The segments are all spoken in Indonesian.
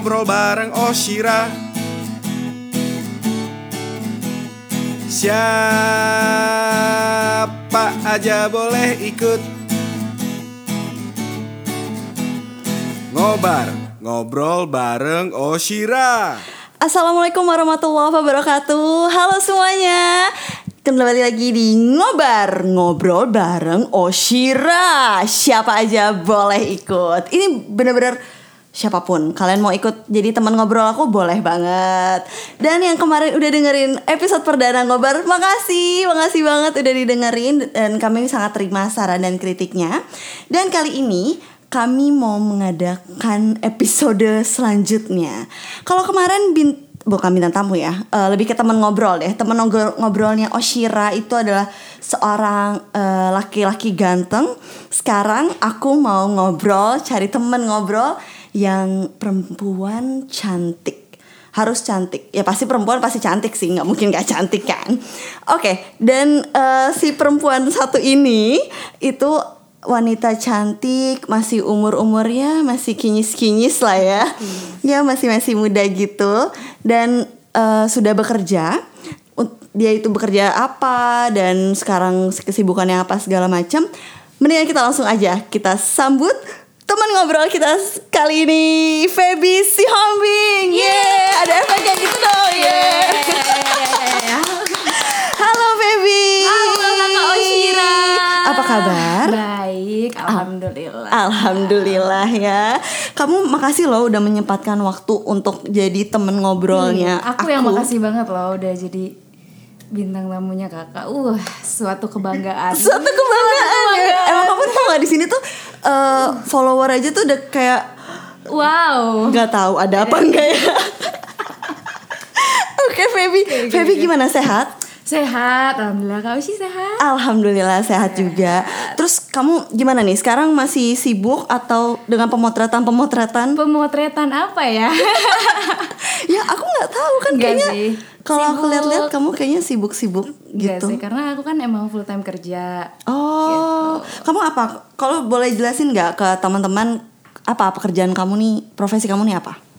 ngobrol bareng Oshira. Siapa aja boleh ikut. Ngobar, ngobrol bareng Oshira. Assalamualaikum warahmatullahi wabarakatuh. Halo semuanya. Kembali lagi di Ngobar Ngobrol bareng Oshira. Siapa aja boleh ikut. Ini bener-bener siapa pun Kalian mau ikut jadi teman ngobrol aku boleh banget Dan yang kemarin udah dengerin episode perdana Ngobar Makasih, makasih banget udah didengerin Dan kami sangat terima saran dan kritiknya Dan kali ini kami mau mengadakan episode selanjutnya. Kalau kemarin bin bukan bintang tamu ya, eh, lebih ke teman ngobrol deh. Teman ngobrol ngobrolnya Oshira itu adalah seorang eh, laki-laki ganteng. Sekarang aku mau ngobrol, cari teman ngobrol yang perempuan cantik. Harus cantik. Ya pasti perempuan pasti cantik sih. Nggak mungkin nggak cantik kan? Oke dan eh, si perempuan satu ini itu wanita cantik masih umur umurnya masih kinyis kinyis lah ya. Ya masih masih muda gitu. Dan eh, sudah bekerja. Dia itu bekerja apa dan sekarang kesibukannya apa segala macam. Mendingan kita langsung aja kita sambut teman ngobrol kita kali ini Feby Sihombing yeah ada efeknya gitu dong yeah halo Feby Halo Kakak Oshira. apa kabar Baik, alhamdulillah. Alhamdulillah ya. Kamu makasih loh udah menyempatkan waktu untuk jadi temen ngobrolnya. Hmm, aku, yang makasih banget loh udah jadi bintang tamunya kakak. Uh, suatu kebanggaan. Suatu kebanggaan. ya. Emang kamu tau gak di sini tuh eh, follower aja tuh udah kayak Wow. nggak tahu ada apa enggak ya. Oke Feby, Feby gimana sehat? Sehat, alhamdulillah. Kau sih sehat? Alhamdulillah sehat juga. Terus kamu gimana nih? Sekarang masih sibuk atau dengan pemotretan-pemotretan? Pemotretan apa ya? ya aku nggak tahu kan Enggak kayaknya. sih. Kalau aku lihat-lihat kamu kayaknya sibuk-sibuk gitu. sih, karena aku kan emang full time kerja. Oh, kamu apa? Kalau boleh jelasin nggak ke teman-teman apa pekerjaan kamu nih, profesi kamu nih apa?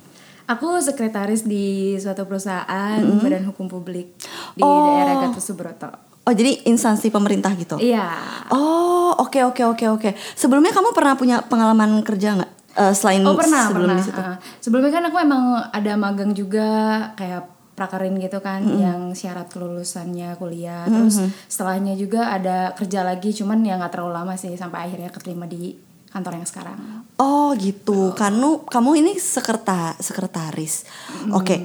Aku sekretaris di suatu perusahaan badan hukum publik di Oh. daerah Gatot Subroto. Oh, jadi instansi pemerintah gitu. Iya. Oh, oke oke oke oke. Sebelumnya kamu pernah punya pengalaman kerja nggak? Eh, selain Oh pernah sebelum pernah. di situ? Ah. sebelumnya kan aku emang ada magang juga kayak prakarin gitu kan yang syarat kelulusannya kuliah. Terus setelahnya juga ada kerja lagi cuman ya nggak terlalu lama sih sampai akhirnya keterima di kantor yang sekarang. Oh, gitu. Kamu kamu ini sekreta sekretaris. Oke.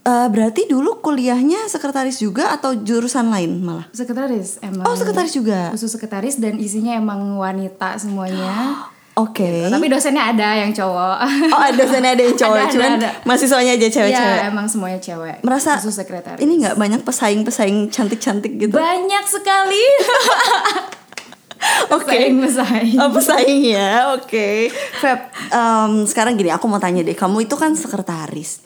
Eh, berarti dulu kuliahnya sekretaris juga atau jurusan lain malah? Sekretaris emang. Oh, sekretaris juga. Khusus sekretaris dan isinya emang wanita semuanya. Oke. Tapi dosennya ada yang cowok. Oh, ada sana ada yang cowok, Ada, ada, cuman ada. mahasiswanya aja cewek-cewek. Iya, emang semuanya cewek. Merasa khusus sekretaris. ini nggak banyak pesaing-pesaing cantik-cantik gitu. banyak sekali. Oke. Pesaing. Oh pesaing ya, oke. Feb, em, sekarang gini aku mau tanya deh, kamu itu kan sekretaris.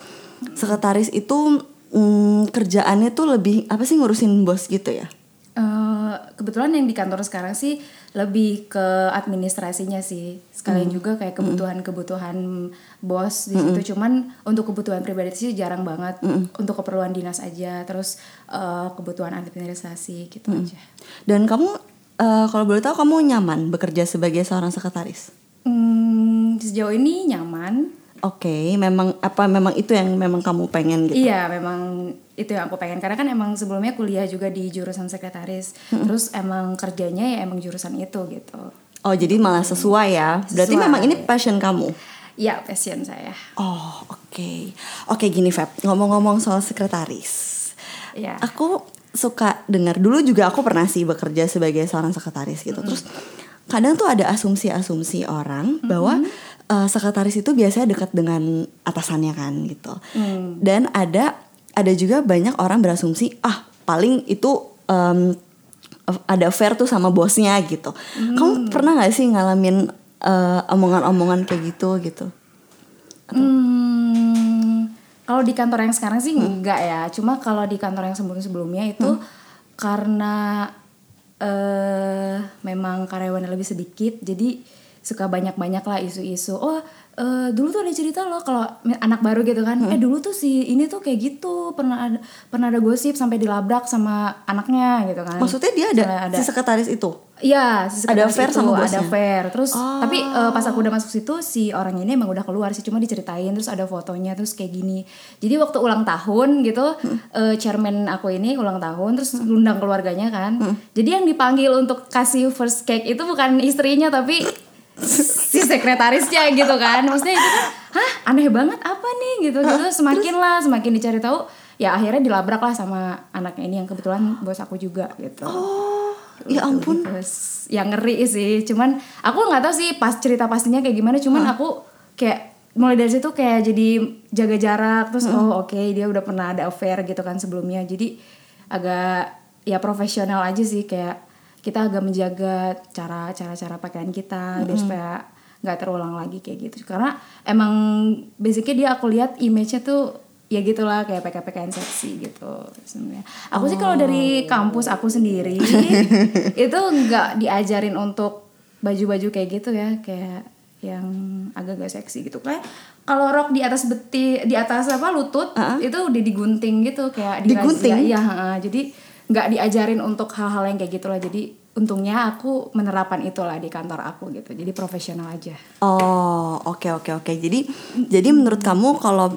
Sekretaris itu mm, kerjaannya tuh lebih apa sih ngurusin bos gitu ya? Eh, kebetulan yang di kantor sekarang sih lebih ke administrasinya sih. Sekalian juga kayak kebutuhan-kebutuhan bos di situ. Cuman untuk kebutuhan pribadi sih jarang banget. Untuk keperluan dinas aja. Terus eh, kebutuhan administrasi gitu aja. Dan kamu eh, kalau boleh tahu kamu nyaman bekerja sebagai seorang sekretaris? Hmm, sejauh ini nyaman Oke, memang apa memang itu yang memang kamu pengen gitu? Iya, memang itu yang aku pengen karena kan emang sebelumnya kuliah juga di jurusan sekretaris. Terus emang kerjanya ya emang jurusan itu gitu. Oh jadi malah sesuai ya? Berarti Sesuai. memang ini passion kamu? Ya, passion saya. Oh oke, oke gini Feb, ngomong-ngomong soal sekretaris, Iya. aku suka dengar dulu juga aku pernah sih bekerja sebagai seorang sekretaris gitu. Terus kadang tuh ada asumsi-asumsi orang bahwa eh, sekretaris itu biasanya dekat dengan atasannya kan gitu. Dan ada ada juga banyak orang berasumsi ah paling itu em, ada affair tuh sama bosnya gitu. Kamu pernah nggak sih ngalamin eh, omongan-omongan kayak gitu gitu? Hmm, kalau di kantor yang sekarang sih enggak ya. Cuma kalau di kantor yang sebelum-sebelumnya itu karena eh memang karyawannya lebih sedikit, jadi suka banyak-banyak lah isu-isu. Oh eh, dulu tuh ada cerita loh kalau anak baru gitu kan eh dulu tuh si ini tuh kayak gitu pernah ada pernah ada gosip sampai dilabrak sama anaknya gitu kan Maksudnya dia ada, ada si sekretaris itu. Iya, si Ada affair itu, sama Ada bosnya? affair. Terus Oh. tapi eh, pas aku udah masuk situ si orang ini emang udah keluar sih, cuma diceritain terus ada fotonya terus kayak gini. Jadi waktu ulang tahun gitu, Hmm. eh, chairman aku ini ulang tahun terus undang keluarganya kan. Jadi yang dipanggil untuk kasih first cake itu bukan istrinya tapi si sekretarisnya gitu kan. Maksudnya itu kan, hah aneh banget apa nih? Gitu. Gitu. Semakin lah semakin dicari tahu, ya akhirnya dilabrak lah sama anaknya ini yang kebetulan bos aku juga gitu. Oh, ya ampun. Terus yang ngeri sih, cuman aku nggak tahu sih pas cerita pastinya kayak gimana, cuman aku kayak mulai dari situ kayak jadi jaga jarak. Terus oh oke dia udah pernah ada affair gitu kan sebelumnya. Jadi agak ya profesional aja sih kayak kita agak menjaga cara cara cara pakaian kita biar supaya nggak terulang lagi kayak gitu. Karena emang basicnya dia aku lihat image-nya tuh ya gitulah kayak pakai pakaian seksi gitu sebenarnya. Aku sih kalau dari kampus aku sendiri itu nggak diajarin untuk baju-baju kayak gitu ya kayak yang agak-agak seksi gitu. Kayak kalau rok di atas beti di atas apa lutut itu udah digunting gitu kayak Digunting? iya heeh. jadi nggak diajarin untuk hal-hal yang kayak gitulah jadi untungnya aku menerapkan itulah di kantor aku gitu. Jadi profesional aja. Oh, oke oke oke. Jadi jadi menurut kamu kalau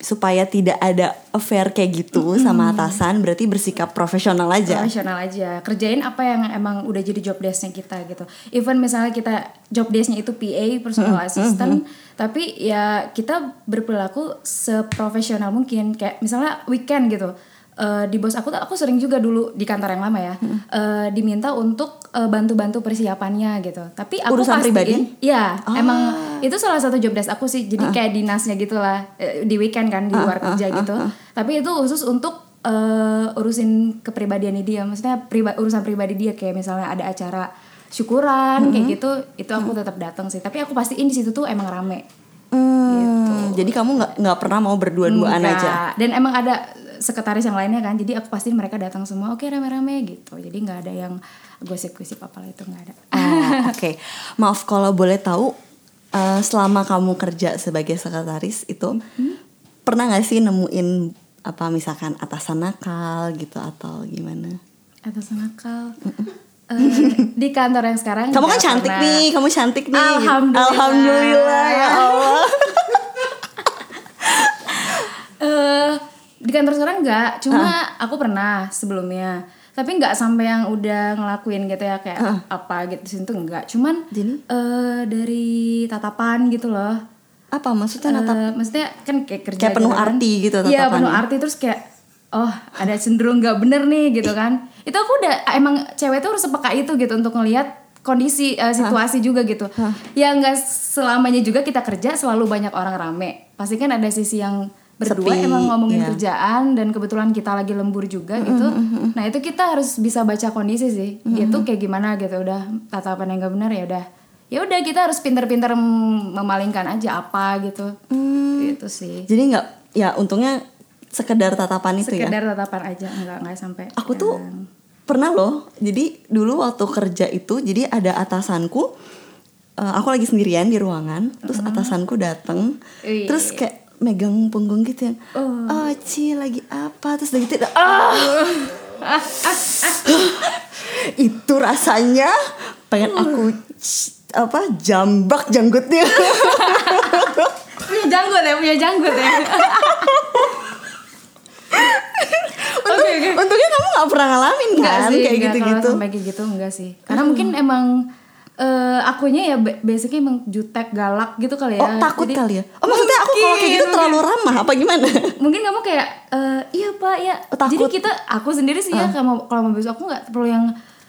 supaya tidak ada affair kayak gitu sama atasan berarti bersikap profesional aja. profesional aja. Kerjain apa yang emang udah jadi job desknya kita gitu. Even misalnya kita job desknya itu PA personal assistant tapi ya kita berperilaku seprofesional mungkin. Kayak misalnya weekend gitu Eh, di bos aku tuh aku sering juga dulu di kantor yang lama ya eh, diminta untuk eh, bantu-bantu persiapannya gitu. Tapi aku Urusan pastiin pribadi? ya emang itu salah satu job desk aku sih. Jadi kayak dinasnya gitulah eh, di weekend kan di luar kerja gitu. tapi itu khusus untuk eh, urusin kepribadiannya dia. Maksudnya priba- urusan pribadi dia. Kayak misalnya ada acara syukuran kayak gitu itu aku tetap datang sih. Tapi aku pastiin di situ tuh emang rame. Hmm, Jadi kamu nggak nggak pernah mau berdua-duaan aja. dan emang ada sekretaris yang lainnya kan jadi aku pastiin mereka datang semua oke rame-rame gitu jadi nggak ada yang gosip-gosip apalah itu nggak ada Oh, Oke, maaf kalau boleh tahu eh, selama kamu kerja sebagai sekretaris itu pernah nggak sih nemuin apa misalkan atasan nakal gitu atau gimana? atas nakal Eh, di kantor yang sekarang Kamu kan cantik pernah. nih, kamu cantik nih. Alhamdulillah. Alhamdulillah ya Allah. Eh, di kantor sekarang nggak. Cuma aku pernah sebelumnya. Tapi nggak sampai yang udah ngelakuin gitu ya kayak apa gitu di situ nggak. Cuman Jadi? eh, dari tatapan gitu loh. Apa maksudnya natap? Eh, maksudnya kan kayak kerja Kayak penuh gitu kan. arti gitu iya tatapannya. penuh arti terus kayak oh ada cenderung nggak bener nih gitu kan. Itu aku udah emang cewek tuh harus sepeka itu gitu untuk ngelihat kondisi eh, situasi juga gitu. Ya nggak selamanya juga kita kerja selalu banyak orang rame. Pasti kan ada sisi yang berdua Sepi, emang ngomongin iya. kerjaan dan kebetulan kita lagi lembur juga gitu. nah itu kita harus bisa baca kondisi sih. Dia tuh kayak gimana gitu udah tatapan yang nggak benar ya udah. Ya udah kita harus pinter-pinter mem- memalingkan aja apa gitu. Itu sih. Jadi nggak ya untungnya sekedar tatapan itu ya. sekedar tatapan aja nggak nggak sampai Aku tuh yang- pernah loh. Jadi dulu waktu kerja itu jadi ada atasanku eh, aku lagi sendirian di ruangan, terus atasanku dateng, terus kayak megang punggung gitu yang, Oh. oh Ci lagi apa, terus udah gitu, ah, itu rasanya pengen aku c- apa jambak janggutnya. punya janggut ya punya janggut ya. Untung, untungnya kamu nggak pernah ngalamin enggak kan sih kayak gitu-gitu. sampai kayak gitu enggak sih. Karena mungkin emang eh, akunya ya ba- basicnya emang jutek galak gitu kali ya Oh takut Jadi- kali ya? Oh maksudnya aku kalau kayak gitu Mungkin, terlalu ramah apa gimana? mungkin kamu kayak eh, iya pak ya Oh, takut. jadi kita aku sendiri sih ya kalau kalau mau besok aku nggak perlu yang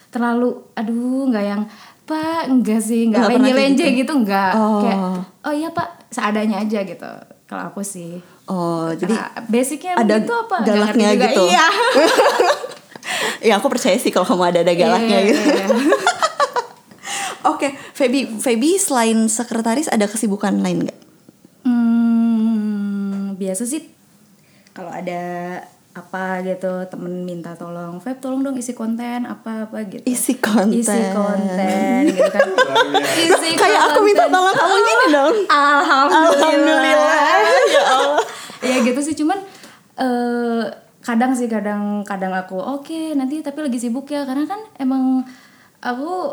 terlalu aduh nggak yang pak enggak sih nggak Nggak pernah lenje kayak lenje gitu? gitu, enggak Oh. kayak oh iya pak seadanya aja gitu kalau aku sih Oh jadi Karena basicnya ada begitu apa galaknya gitu. iya ya aku percaya sih kalau kamu ada ada galaknya Iya, gitu. iya, Oke, Feby, Feby selain sekretaris ada kesibukan lain nggak? Hmm, biasa sih kalau ada apa gitu temen minta tolong Feb tolong dong isi konten apa apa gitu Isi konten. isi konten gitu kan isi Kayak aku minta tolong kamu gini dong. alhamdulillah, Alhamdulillah. Ya Allah. ya gitu sih cuman eh kadang sih kadang kadang aku oke nanti tapi lagi sibuk ya karena kan emang aku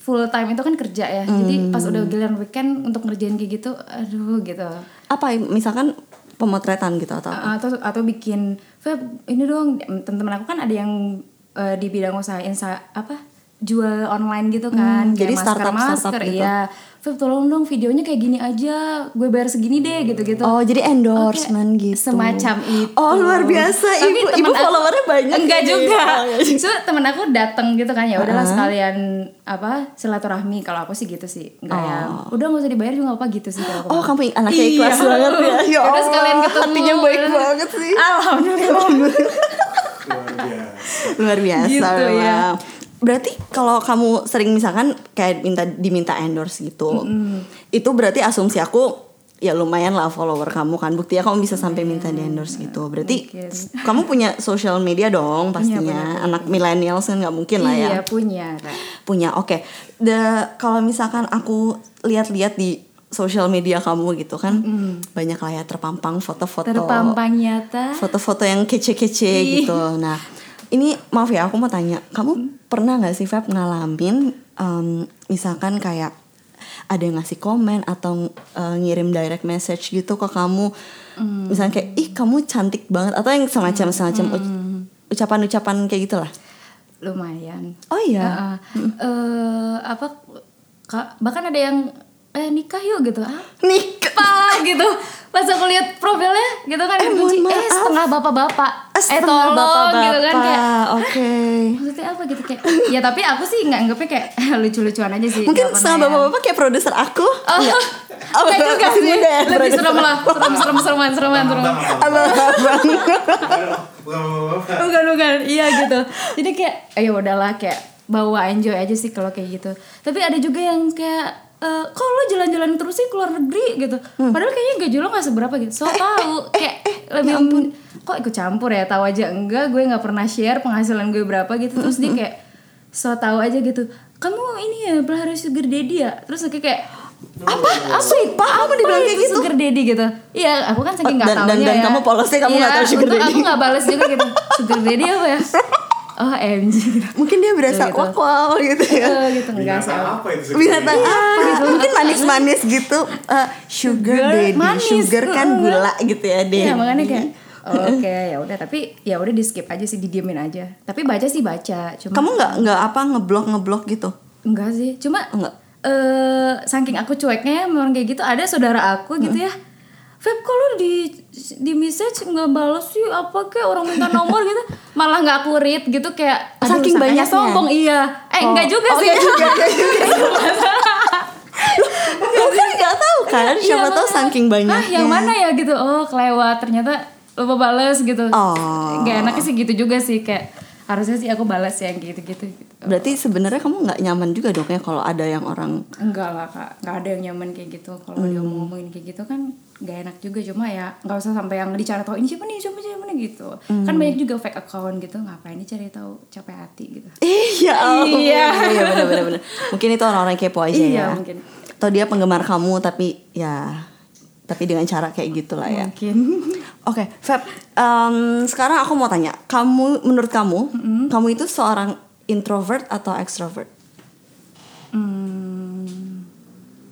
full time itu kan kerja ya. Jadi pas udah giliran weekend untuk ngerjain kayak gitu aduh gitu. Apa misalkan pemotretan gitu atau apa? atau atau bikin Feb ini dong. Teman-teman aku kan ada yang eh, di bidang usaha insa apa jual online gitu kan. Hmm, jadi startup- masker startup gitu. iya Feb tolong dong videonya kayak gini aja gue bayar segini deh gitu-gitu Oh, jadi endorsement Oke, gitu. semacam itu Oh, luar biasa. Tapi Ibu ibu aku- followernya banyak. enggak ini. juga Oh, iya. so temen aku datang gitu kan ya udahlah sekalian apa silaturahmi kalau aku sih gitu sih enggak ya udah nggak usah dibayar juga apa gitu sih kalau aku Oh, kamu anaknya ikhlas Iya. banget ya. Ya Udah sekalian ketemu. hatinya baik banget sih. alhamdulillah Luar biasa. Gitu, memang. ya. Berarti kalau kamu sering misalkan kayak minta diminta endorse gitu, itu berarti asumsi aku ya lumayan lah follower kamu kan. Buktinya kamu bisa sampai minta di endorse gitu. Berarti Mungkin. kamu punya social media dong pastinya. anak millennials kan nggak mungkin lah ya. Iya punya Kak. punya oke. The- kalau misalkan aku lihat-lihat di sosial media kamu gitu kan banyak lah ya terpampang foto-foto. Terpampang nyata. Foto-foto yang kece-kece gitu. Nah ini maaf ya aku mau tanya. Kamu pernah nggak sih Feb ngalamin em, misalkan kayak ada yang ngasih komen atau eh, ngirim direct message gitu ke kamu? Misalnya kayak ih kamu cantik banget atau yang semacam semacam uc- ucapan-ucapan kayak gitulah? Lumayan. Oh iya? Heeh. Eh, apa Kak, bahkan ada yang eh nikah yuk gitu. Ah nih apa gitu. Pas aku lihat profilnya gitu kan Eh, eh setengah bapak-bapak. Eh setengah tolong bapak-bapak gitu kan kayak oke. maksudnya apa gitu kayak ya tapi aku sih nggak anggapnya kayak lucu-lucuan aja sih mungkin setengah yang- bapak-bapak kayak produser aku Oh, enggak juga Masih sih. ya, Lebih serem lah, serem serem sereman sereman sereman. abang-abang Bukan bukan, iya gitu. Jadi kayak, ayo udahlah kayak bawa enjoy aja sih kalau kayak gitu. Tapi ada juga yang kayak eh kok lo jalan-jalan terus sih keluar negeri gitu. Padahal kayaknya gaji lo gak seberapa gitu. So tahu kayak lebih kok ikut campur ya? Tahu aja enggak gue nggak pernah share penghasilan gue berapa gitu. Terus dia kayak so tahu aja gitu kamu ini ya pelihara sugar daddy ya? Terus kayak kayak apa? Apa pak kamu dibilang kayak gitu? sugar daddy gitu. Iya aku kan saking nggak Dan- tahunya dan- dan ya. kamu polosnya kamu nggak Iya, tahu sugar daddy. aku nggak balas juga gitu. Sugar daddy apa ya? Oh MG gitu mungkin dia berasa Gitu. wak wow gitu ya. Eh, gitu enggak sih. apa itu binatang Iya, apa? Gitu. mungkin manis-manis gitu. Eh, sugar daddy. manis. sugar kan gula gitu ya deh Iya makanya kayak oke ya udah. Tapi ya udah di skip aja sih didiemin aja. Tapi baca sih baca cuma kamu nggak nggak apa ngeblok ngeblok gitu? Enggak sih. Cuma Enggak. eh saking aku cueknya memang kayak gitu ada saudara aku gitu ya. Feb kalau di di message nggak balas sih? Apa kayak orang minta nomor gitu? Malah nggak aku read gitu kayak aduh, Saking banyaknya? sombong. Iya. Eh enggak juga oh, sih. enggak juga, enggak juga. Kamu kan nggak tahu kan? Iya, siapa tahu makanya, saking "Hah, banyaknya yang mana ya? gitu. Oh kelewat. Ternyata lupa bales gitu Oh. Gak enaknya sih gitu juga sih kayak harusnya sih aku balas yang gitu-gitu gitu. berarti sebenarnya kamu nggak nyaman juga dong ya kalau ada yang orang Enggak lah kak, nggak ada yang nyaman kayak gitu. Kalau dia Hmm. mau ngomongin kayak gitu kan nggak enak juga. Cuma ya nggak usah sampai yang dicari tahu ini siapa nih, siapa siapa nih gitu. Hmm. Kan banyak juga fake account gitu. Ngapain dicari tahu capek hati gitu. Iya, ampun. Iya. iya benar benar benar. Mungkin itu orang-orang kepo aja Iya, ya. mungkin. Atau dia penggemar kamu tapi ya tapi dengan cara kayak gitulah ya. Mungkin. Oke, Feb, em, sekarang aku mau tanya, kamu menurut kamu, kamu itu seorang introvert atau extrovert? Hmm,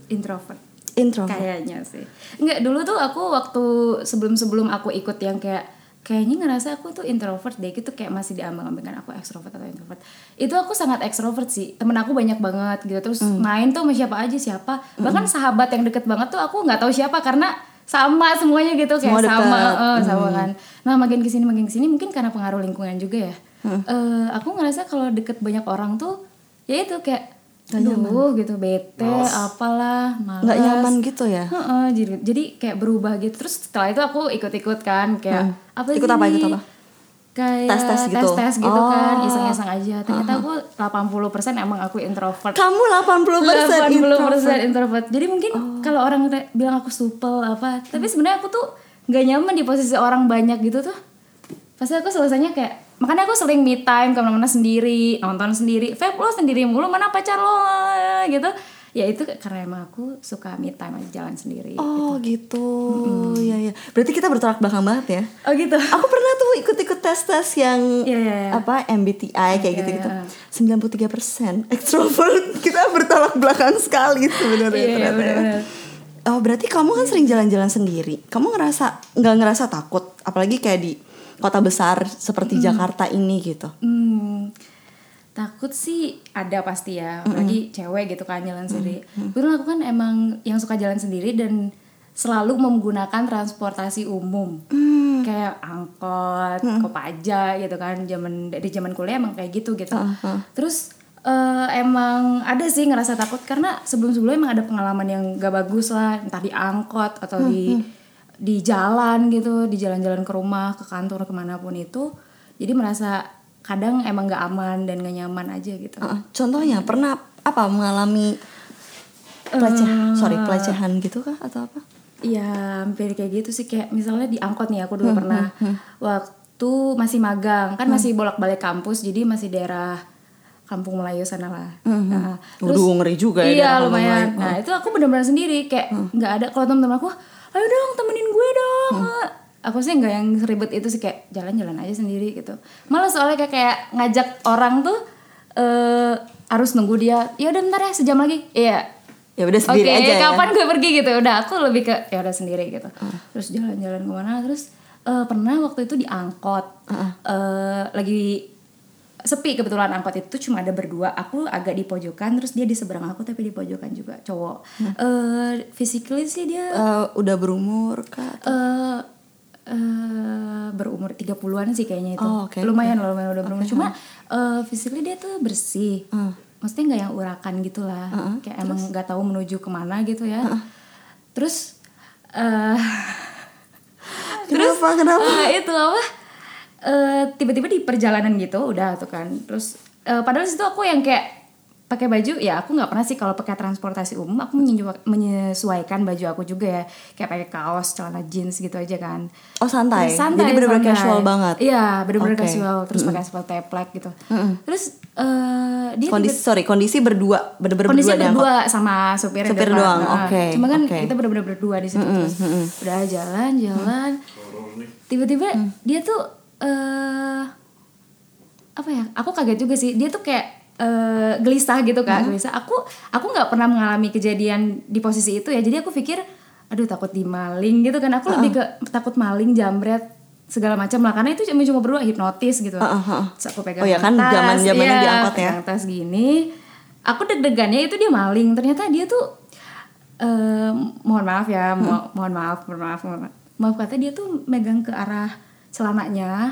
introvert. Introvert. Kayaknya sih. Enggak, dulu tuh aku waktu sebelum-sebelum aku ikut yang kayak kayaknya ngerasa aku tuh introvert deh gitu kayak masih diambang-ambingkan aku extrovert atau introvert. Itu aku sangat extrovert sih. Temen aku banyak banget gitu. Terus main tuh sama siapa aja siapa. Bahkan sahabat yang deket banget tuh aku nggak tahu siapa karena sama semuanya gitu kayak Semua sama eh, sama kan. Nah, makin ke sini makin ke sini mungkin karena pengaruh lingkungan juga ya. Eh, aku ngerasa kalau deket banyak orang tuh ya itu kayak Aduh gitu bete apalah malas Nggak nyaman gitu ya? Heeh, jadi jadi kayak berubah gitu. Terus setelah itu aku ikut-ikut kan kayak apa Ikut sih apa, ikut apa? Kayak Tes-tes gitu? tes gitu kan, Oh. iseng-iseng aja. Ternyata aku 80% emang aku introvert. Kamu 80% 80% introvert. introvert. Jadi mungkin kalau orang bilang aku supel apa, tapi sebenarnya aku tuh nggak nyaman di posisi orang banyak gitu tuh. Pasti aku selesainya kayak makanya aku sering me time ke mana-mana sendiri nonton sendiri Feb lo sendiri mulu mana pacar lo gitu ya itu karena emang aku suka me time aja jalan sendiri Oh gitu, ya ya. Berarti kita bertolak belakang banget ya. oh gitu Aku pernah tuh ikut-ikut tes-tes yang Iya, iya, iya. apa MBTI kayak Iya, gitu-gitu. iya. 93% extrovert. Kita bertolak belakang sekali sebenarnya Iya, iya, ternyata ya. benar-benar. Oh berarti kamu kan sering jalan-jalan sendiri. Kamu ngerasa nggak ngerasa takut? Apalagi kayak di kota besar seperti Jakarta ini gitu. Hmm, takut sih ada pasti ya, apalagi cewek gitu kan jalan sendiri. Kebetulan aku kan emang yang suka jalan sendiri dan selalu menggunakan transportasi umum, kayak angkot, kopaja gitu kan. Zaman dari zaman kuliah emang kayak gitu gitu. Terus eh, emang ada sih ngerasa takut karena sebelum-sebelumnya emang ada pengalaman yang gak bagus lah, entah di angkot atau di di jalan gitu, di jalan-jalan ke rumah, ke kantor, ke mana pun itu. Jadi merasa kadang emang gak aman dan gak nyaman aja gitu. Uh, contohnya pernah apa mengalami pelecehan, sorry pelecehan gitu kah atau apa? Iya, hampir kayak gitu sih kayak misalnya di angkot nih aku dulu pernah waktu masih magang kan masih bolak-balik kampus jadi masih daerah Kampung Melayu sana lah. Nah, Waduh, ngeri juga ya Iya lumayan. Melayu. Nah itu aku benar-benar sendiri kayak nggak ada kalau teman-teman aku, ayo dong temenin gue dong. Aku sih nggak yang ribet itu sih kayak jalan-jalan aja sendiri gitu. Malah soalnya kayak, kayak ngajak orang tuh eh harus nunggu dia. Ya udah bentar ya sejam lagi. Iya Ya udah sendiri Oke, aja ya. kapan gue pergi gitu? Udah, aku lebih ke ya udah sendiri gitu. Terus jalan-jalan ke mana? Terus eh, pernah waktu itu di angkot, eh, lagi sepi kebetulan angkot itu cuma ada berdua. Aku agak di pojokan, terus dia di seberang aku tapi di pojokan juga cowok. Eh, physically sih dia Eh, udah berumur kah? eh eh, berumur 30-an sih kayaknya itu. Oh, oke, lumayan loh, lumayan udah berumur. Cuma eh, physically dia tuh bersih. Maksudnya nggak yang urakan gitu lah. Kayak emang nggak tahu menuju ke mana gitu ya. Terus eh Kenapa? Kenapa? eh, itu apa? Eh, tiba-tiba di perjalanan gitu udah tuh kan. Terus eh, padahal situ aku yang kayak pakai baju ya aku nggak pernah sih kalau pakai transportasi umum aku menyesuaikan, baju aku juga ya kayak pakai kaos celana jeans gitu aja kan Oh santai. santai Jadi bener-bener santai. casual banget. iya bener-bener Oke. casual terus pakai sepatu teplek gitu terus eh dia Kondisi sorry kondisi berdua bener-bener kondisi berdua berdua sama supirnya Supir depan. doang, Nah, oke, cuma kan oke. kita bener-bener berdua di situ terus udah jalan jalan tiba-tiba dia tuh eh apa ya? Aku kaget juga sih. Dia tuh kayak eh, gelisah gitu kak gelisah. Aku aku nggak pernah mengalami kejadian di posisi itu ya. Jadi aku pikir aduh takut dimaling gitu kan. Aku lebih ke takut maling jambret segala macam lah. Karena itu cuma cuma berdua hipnotis gitu. Terus aku pegang Oh ya kan, tas, zaman-zamannya iya, diangkot ya. pegang tas gini. Aku deg-degannya itu dia maling. Ternyata dia tuh eh, mohon maaf ya mo- mohon maaf mohon maaf mohon maaf. Maaf kata dia tuh megang ke arah celananya.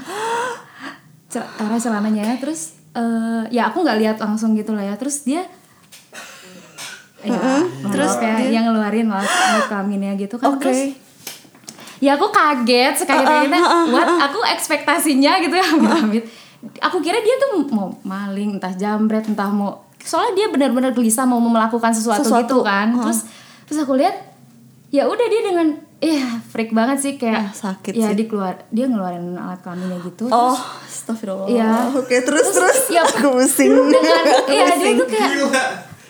Cel- arah celananya terus eh, ya aku nggak lihat langsung gitu lah ya. Terus dia ya, terus kayak yang ngeluarin lah kelaminnya gitu kan. Oke. terus ya aku kaget sekaget kagetnya what? aku ekspektasinya gitu ya amit amit aku kira dia tuh mau maling entah jambret entah mau soalnya dia benar-benar gelisah mau melakukan sesuatu, Sesuatu. gitu kan terus terus aku lihat ya udah dia dengan Iya, freak banget sih kayak Ah, sakit ya sih. dia keluar dia ngeluarin alat kelaminnya gitu Oh, terus astagfirullah. Iya. Oke, terus terus, ya, aku pusing. dengan iya dia tuh kayak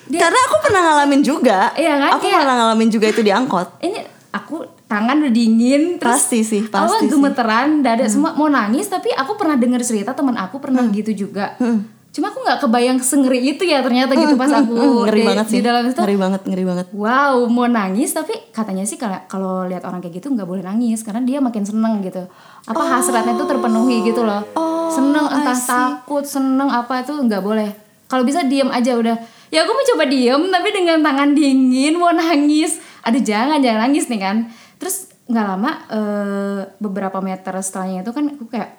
dia- Karena aku pernah ngalamin juga. Iya kan, Aku kayak- pernah ngalamin juga itu di angkot. ini aku tangan udah dingin terus Pasti sih, pasti. Hmm. gemeteran dada semua mau nangis tapi aku pernah dengar cerita teman aku pernah gitu juga cuma aku nggak kebayang sengeri itu ya ternyata gitu pas aku Hmm, ngeri di, banget di sih. dalam itu. Ngeri banget, ngeri banget. wow mau nangis tapi katanya sih kalau kalau lihat orang kayak gitu nggak boleh nangis karena dia makin seneng gitu. Apa hasratnya tuh terpenuhi gitu loh. Seneng entah takut seneng apa itu nggak boleh. Kalau bisa diem aja udah. Ya aku mau coba diem tapi dengan tangan dingin mau nangis. Aduh jangan jangan nangis nih kan. Terus nggak lama eh, beberapa meter setelahnya itu kan aku kayak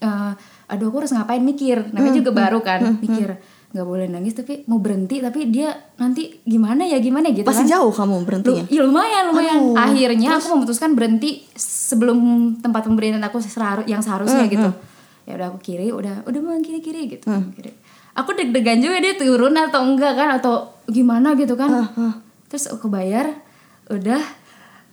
eh, aduh aku harus ngapain? Mikir. Namanya juga baru kan. mikir nggak boleh nangis tapi mau berhenti tapi dia nanti gimana ya gimana? Gitu Pasti kan. jauh kamu berhentinya. Lu- ya lumayan lumayan. Aduh, akhirnya aku memutuskan berhenti sebelum tempat pemberian aku seharu- yang seharusnya gitu. ya udah aku kiri udah udah mau kiri kiri gitu kiri. Aku deg-degan juga dia turun atau enggak kan atau gimana gitu kan. Terus aku bayar udah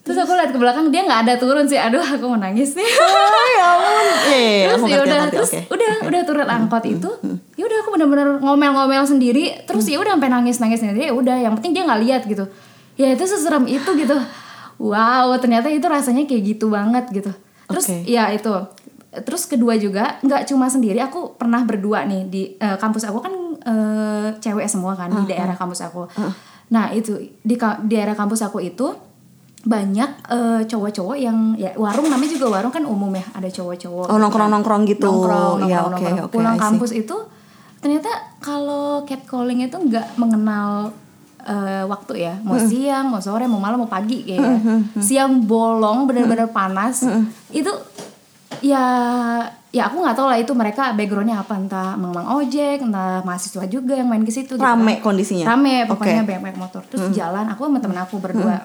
terus aku lihat ke belakang dia nggak ada turun sih. Aduh aku mau nangis nih. Oh ya ampun. Eh, terus aku ya ngerti, udah terus oke. udah udah turun angkot itu. ya udah aku bener-bener ngomel-ngomel sendiri. Terus ya udah sampai nangis nangis sendiri. Ya udah yang penting dia nggak lihat gitu. Ya itu seserem itu gitu. Wow ternyata itu rasanya kayak gitu banget gitu. Terus Oke. ya itu. Terus kedua juga nggak cuma sendiri aku pernah berdua nih di eh, kampus aku kan eh, cewek semua kan di daerah kampus aku. Nah itu di di daerah kampus aku itu banyak eh, cowok-cowok yang ya warung namanya juga warung kan umum ya ada cowok-cowok Oh, nongkrong-nongkrong gitu. nongkrong, Ya, nongkrong, oke, nongkrong. oke, pulang kampus itu ternyata kalau catcalling itu nggak mengenal eh, waktu ya. Mau siang mau sore mau malam mau pagi kayak Hmm, siang bolong benar-benar panas. Itu ya ya aku nggak tahu lah itu mereka backgroundnya apa. Entah mang ojek entah mahasiswa juga yang main ke situ gitu Rame kan. kondisinya? rame pokoknya Oke. banyak banyak motor. Terus jalan aku sama temen aku berdua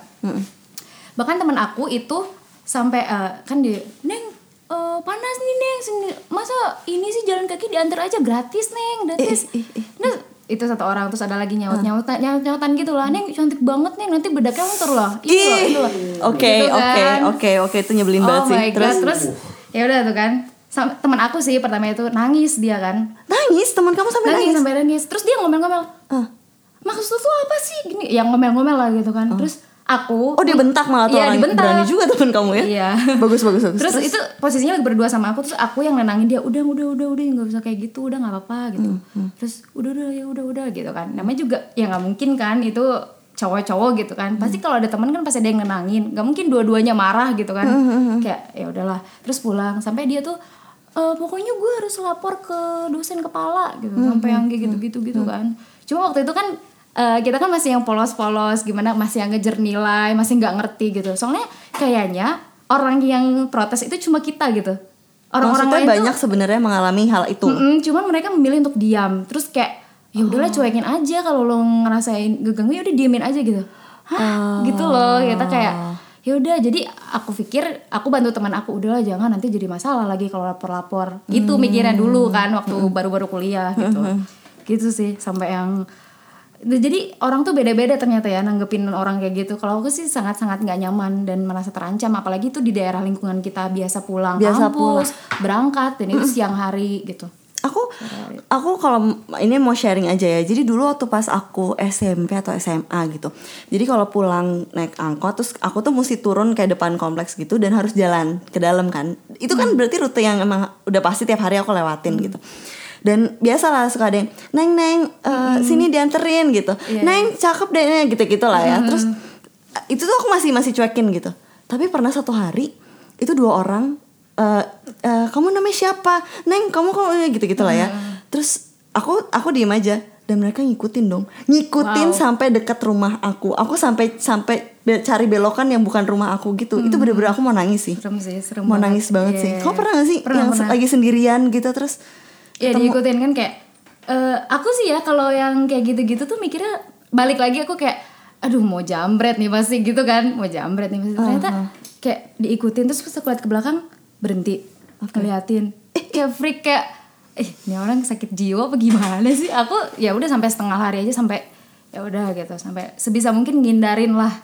bahkan temen aku itu sampai eh, kan dia neng eh, panas nih neng sini masa ini sih jalan kaki diantar aja gratis neng gratis Eh, eh, eh. nah itu satu orang terus ada lagi nyaut nyautan nyaut nyautan gitu lah neng cantik banget neng nanti bedaknya luntur loh. Ini loh Oke, Gitu oke, kan. oke, oke itu nyebelin oh banget sih. god Terus? terus ya udah tuh kan. Teman aku sih pertama itu nangis dia kan. Nangis? Teman kamu sampai nangis nangis. sampai nangis. Terus dia ngomel-ngomel. Ah. maksud tuh apa sih? Gini yang ngomel-ngomel lah gitu kan. Terus aku Oh dia bentak malah tuh Iya, orang dibentak. berani juga teman kamu ya. Iya. Bagus bagus bagus. Terus, itu posisinya lagi berdua sama aku terus aku yang nenangin dia udah udah udah udah nggak usah kayak gitu udah nggak apa-apa gitu. Hmm, Terus udah udah ya udah udah gitu kan. Namanya juga ya nggak mungkin kan itu cowok-cowok gitu kan. Pasti Hmm. kalau ada teman kan pasti ada yang nenangin. Nggak mungkin dua-duanya marah gitu kan. Hmm, Kayak ya udahlah. Terus pulang sampai dia tuh "Eh, pokoknya gue harus lapor ke dosen kepala gitu Hmm, sampai yang kayak gitu-gitu gitu kan. Cuma waktu itu kan eh, kita kan masih yang polos-polos gimana masih yang ngejar nilai masih nggak ngerti gitu. Soalnya kayaknya orang yang protes itu cuma kita gitu. Orang-orang lain banyak sebenarnya mengalami hal itu. Mm-mm, cuman mereka memilih untuk diam. Terus kayak ya udahlah cuekin aja kalau lo ngerasain geganggu ya udah diemin aja gitu. Hah? Gitu loh kita kayak ya udah jadi aku pikir aku bantu teman aku udahlah jangan nanti jadi masalah lagi kalau lapor-lapor. Gitu mikirnya dulu kan waktu baru-baru kuliah gitu. Gitu sih sampai yang jadi orang tuh beda-beda ternyata ya nanggepin orang kayak gitu. Kalau aku sih sangat-sangat nggak nyaman dan merasa terancam, apalagi itu di daerah lingkungan kita biasa pulang Biasa kampus, berangkat dan itu siang hari gitu. Aku aku kalau ini mau sharing aja ya. Jadi dulu waktu pas aku SMP atau SMA gitu. Jadi kalau pulang naik angkot terus aku tuh mesti turun kayak depan kompleks gitu dan harus jalan ke dalam kan. Itu kan berarti rute yang emang udah pasti tiap hari aku lewatin gitu. Dan biasalah suka ada yang neng neng eh, sini dianterin gitu. Neng cakep deh neng gitu gitu lah ya. Terus eh, itu tuh aku masih masih cuekin gitu. Tapi pernah satu hari itu dua orang eh eh, kamu namanya siapa? Neng kamu kok gitu gitu lah ya. Terus aku aku diem aja. Dan mereka ngikutin dong. Ngikutin Wow. sampai dekat rumah aku. Aku sampai sampai be- cari belokan yang bukan rumah aku gitu. Itu bener-bener aku mau nangis sih. Serem sih, serem mau banget. nangis banget Iya, sih. Iya, kamu pernah gak sih Pernah, yang pernah. lagi sendirian gitu terus Ya diikutin kan kayak eh, aku sih ya kalau yang kayak gitu-gitu tuh mikirnya balik lagi aku kayak aduh mau jambret nih pasti gitu kan. Mau jambret nih pasti. Ternyata kayak diikutin terus pas aku lihat ke belakang berhenti ngeliatin. Kayak freak kayak eh ini orang sakit jiwa apa gimana sih? Aku ya udah sampai setengah hari aja sampai ya udah gitu sampai sebisa mungkin ngindarin lah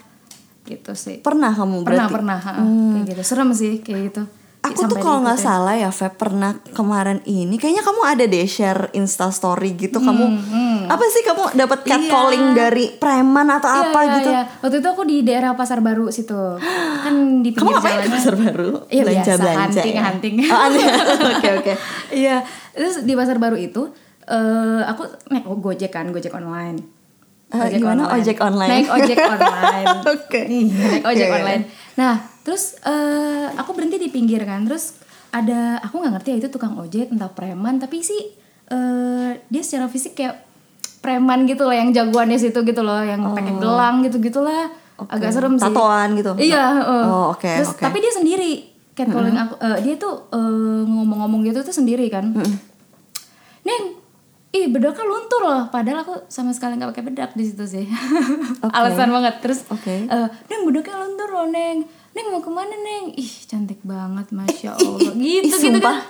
gitu sih. Pernah kamu pernah berarti? pernah ha, kayak gitu. Serem sih kayak gitu Aku tuh kalau nggak salah ya, Feb pernah kemarin ini, kayaknya kamu ada deh share Insta Story gitu. Kamu apa sih kamu dapat catcalling Iya. dari preman atau Iya, apa iya, gitu? iya. Waktu itu aku di daerah Pasar Baru situ. Kan di Kamu pinggir ngapain di jalannya. pasar baru? Iya, belanja biasa, belanja hunting, ya? hunting. Oh. Oke oke. Iya, terus di Pasar Baru itu eh aku naik Gojek kan, Gojek online. Eh, gimana? Ojek online? Naik ojek online. Oke. Iya, naik ojek Iya, iya. online. Nah, terus eh aku berhenti di pinggir kan. Terus ada aku nggak ngerti ya itu tukang ojek entah preman tapi sih eh dia secara fisik kayak preman gitu loh yang jagoannya situ gitu loh yang pakai gelang gitu gitulah. Agak serem sih. Tatoan gitu? iya eh. Oh, oke, terus oke. tapi dia sendiri catcalling aku eh, dia tuh eh, ngomong-ngomong gitu tuh sendiri kan. Neng ih bedaknya luntur loh. Padahal aku sama sekali nggak pakai bedak di situ sih. Alasan banget. Terus Oke. eh, neng bedaknya luntur loh neng neng mau ke mana neng? Ih cantik banget masya allah. gitu ih, gitu kan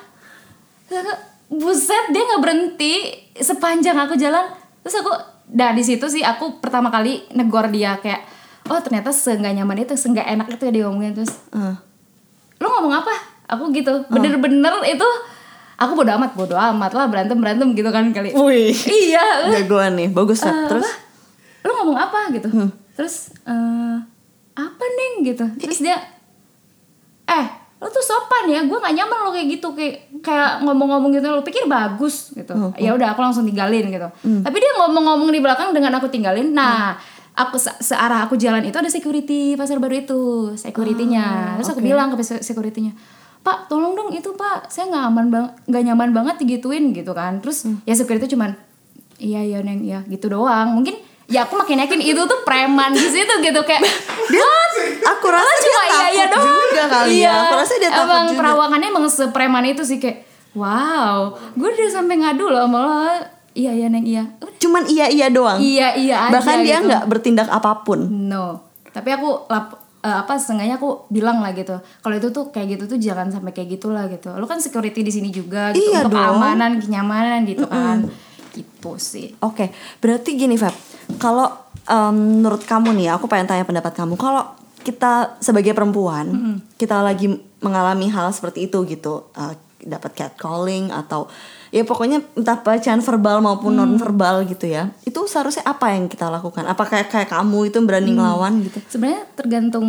buset dia nggak berhenti. Sepanjang aku jalan terus aku nah di situ sih aku pertama kali negor dia kayak oh ternyata seenggak nyaman itu seenggak enak itu ya dia ngomongin terus Eh. lu ngomong apa? Aku gitu bener-bener itu aku bodo amat bodo amat lah berantem berantem gitu kan kali. Wih. iya. Jagoan nih, bagus. Eh, Terus? apa? lu ngomong apa? gitu. Terus eh apa neng? gitu. Terus dia eh lu tuh sopan ya gue gak nyaman lo kayak gitu kayak kayak ngomong-ngomong gitu. Lu pikir bagus gitu. Ya udah aku langsung tinggalin gitu. Tapi dia ngomong-ngomong di belakang dengan aku tinggalin. Nah aku se- searah aku jalan itu ada security pasar baru itu securitynya. Terus aku bilang ke se- securitynya pak tolong dong itu pak saya nggak aman bang nggak nyaman banget digituin gitu kan. Terus ya security cuman iya iya neng iya gitu doang. Mungkin ya aku makin yakin itu tuh preman di situ gitu kayak dia aku rasa dia cuma iya takut iya doang juga kali iya. ya. Aku rasa dia takut emang juga. perawakannya emang sepreman itu sih kayak wow gue udah sampai ngadu loh sama lo iya iya neng iya Cuman iya-iya doang. iya iya aja Bahkan dia gitu. nggak bertindak apa pun. no tapi aku lap, eh, apa setengahnya aku bilang lah gitu kalau itu tuh kayak gitu tuh jangan sampai kayak gitulah gitu lo kan security di sini juga gitu Iya untuk dong. keamanan kenyamanan gitu kan gitu sih Oke, berarti gini Feb, kalau em, menurut kamu nih, aku pengen tanya pendapat kamu. Kalau kita sebagai perempuan, kita lagi mengalami hal seperti itu gitu, eh, dapat catcalling atau ya pokoknya entah pelecehan verbal maupun non verbal gitu ya, itu seharusnya apa yang kita lakukan? Apa kayak kayak kamu itu berani ngelawan gitu? sebenarnya tergantung